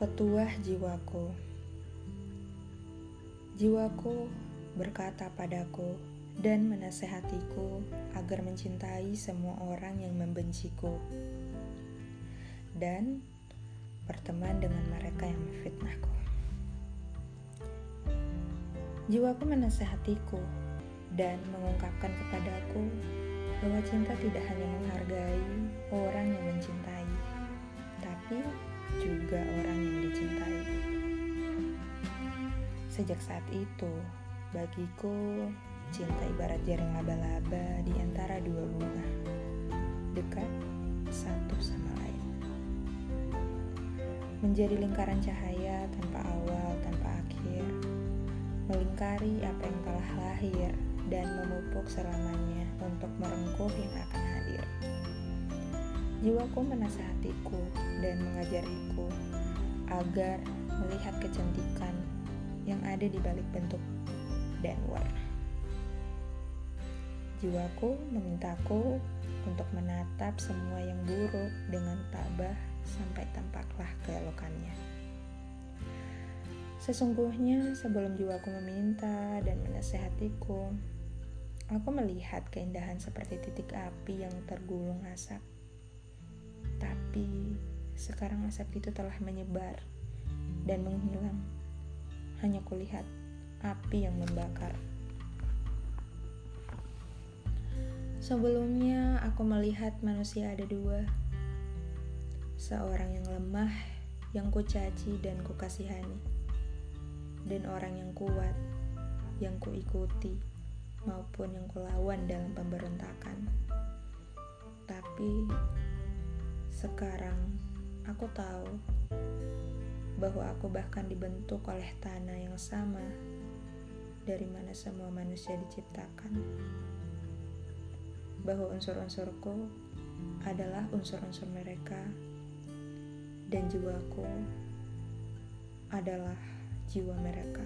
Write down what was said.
Petuah jiwaku, jiwaku berkata padaku dan menasehatiku agar mencintai semua orang yang membenciku dan berteman dengan mereka yang memfitnahku. Jiwaku menasehatiku dan mengungkapkan kepadaku bahwa cinta tidak hanya menghargai Sejak saat itu, bagiku cinta ibarat jaring laba-laba di antara dua bunga, dekat satu sama lain. Menjadi lingkaran cahaya tanpa awal, tanpa akhir, melingkari apa yang telah lahir dan memupuk selamanya untuk merengkuh yang akan hadir. Jiwaku menasehatiku dan mengajariku agar melihat kecantikan yang ada di balik bentuk dan warna. Jiwaku memintaku untuk menatap semua yang buruk dengan tabah sampai tampaklah keelokannya. Sesungguhnya sebelum jiwaku meminta dan menasehatiku, aku melihat keindahan seperti titik api yang tergulung asap tapi sekarang asap itu telah menyebar dan menghilang. Hanya kulihat api yang membakar. Sebelumnya aku melihat manusia ada dua. Seorang yang lemah, yang kucaci dan kukasihani. Dan orang yang kuat, yang kuikuti, maupun yang kulawan dalam pemberontakan. Tapi sekarang aku tahu bahwa aku bahkan dibentuk oleh tanah yang sama dari mana semua manusia diciptakan. Bahwa unsur-unsurku adalah unsur-unsur mereka dan jiwaku adalah jiwa mereka.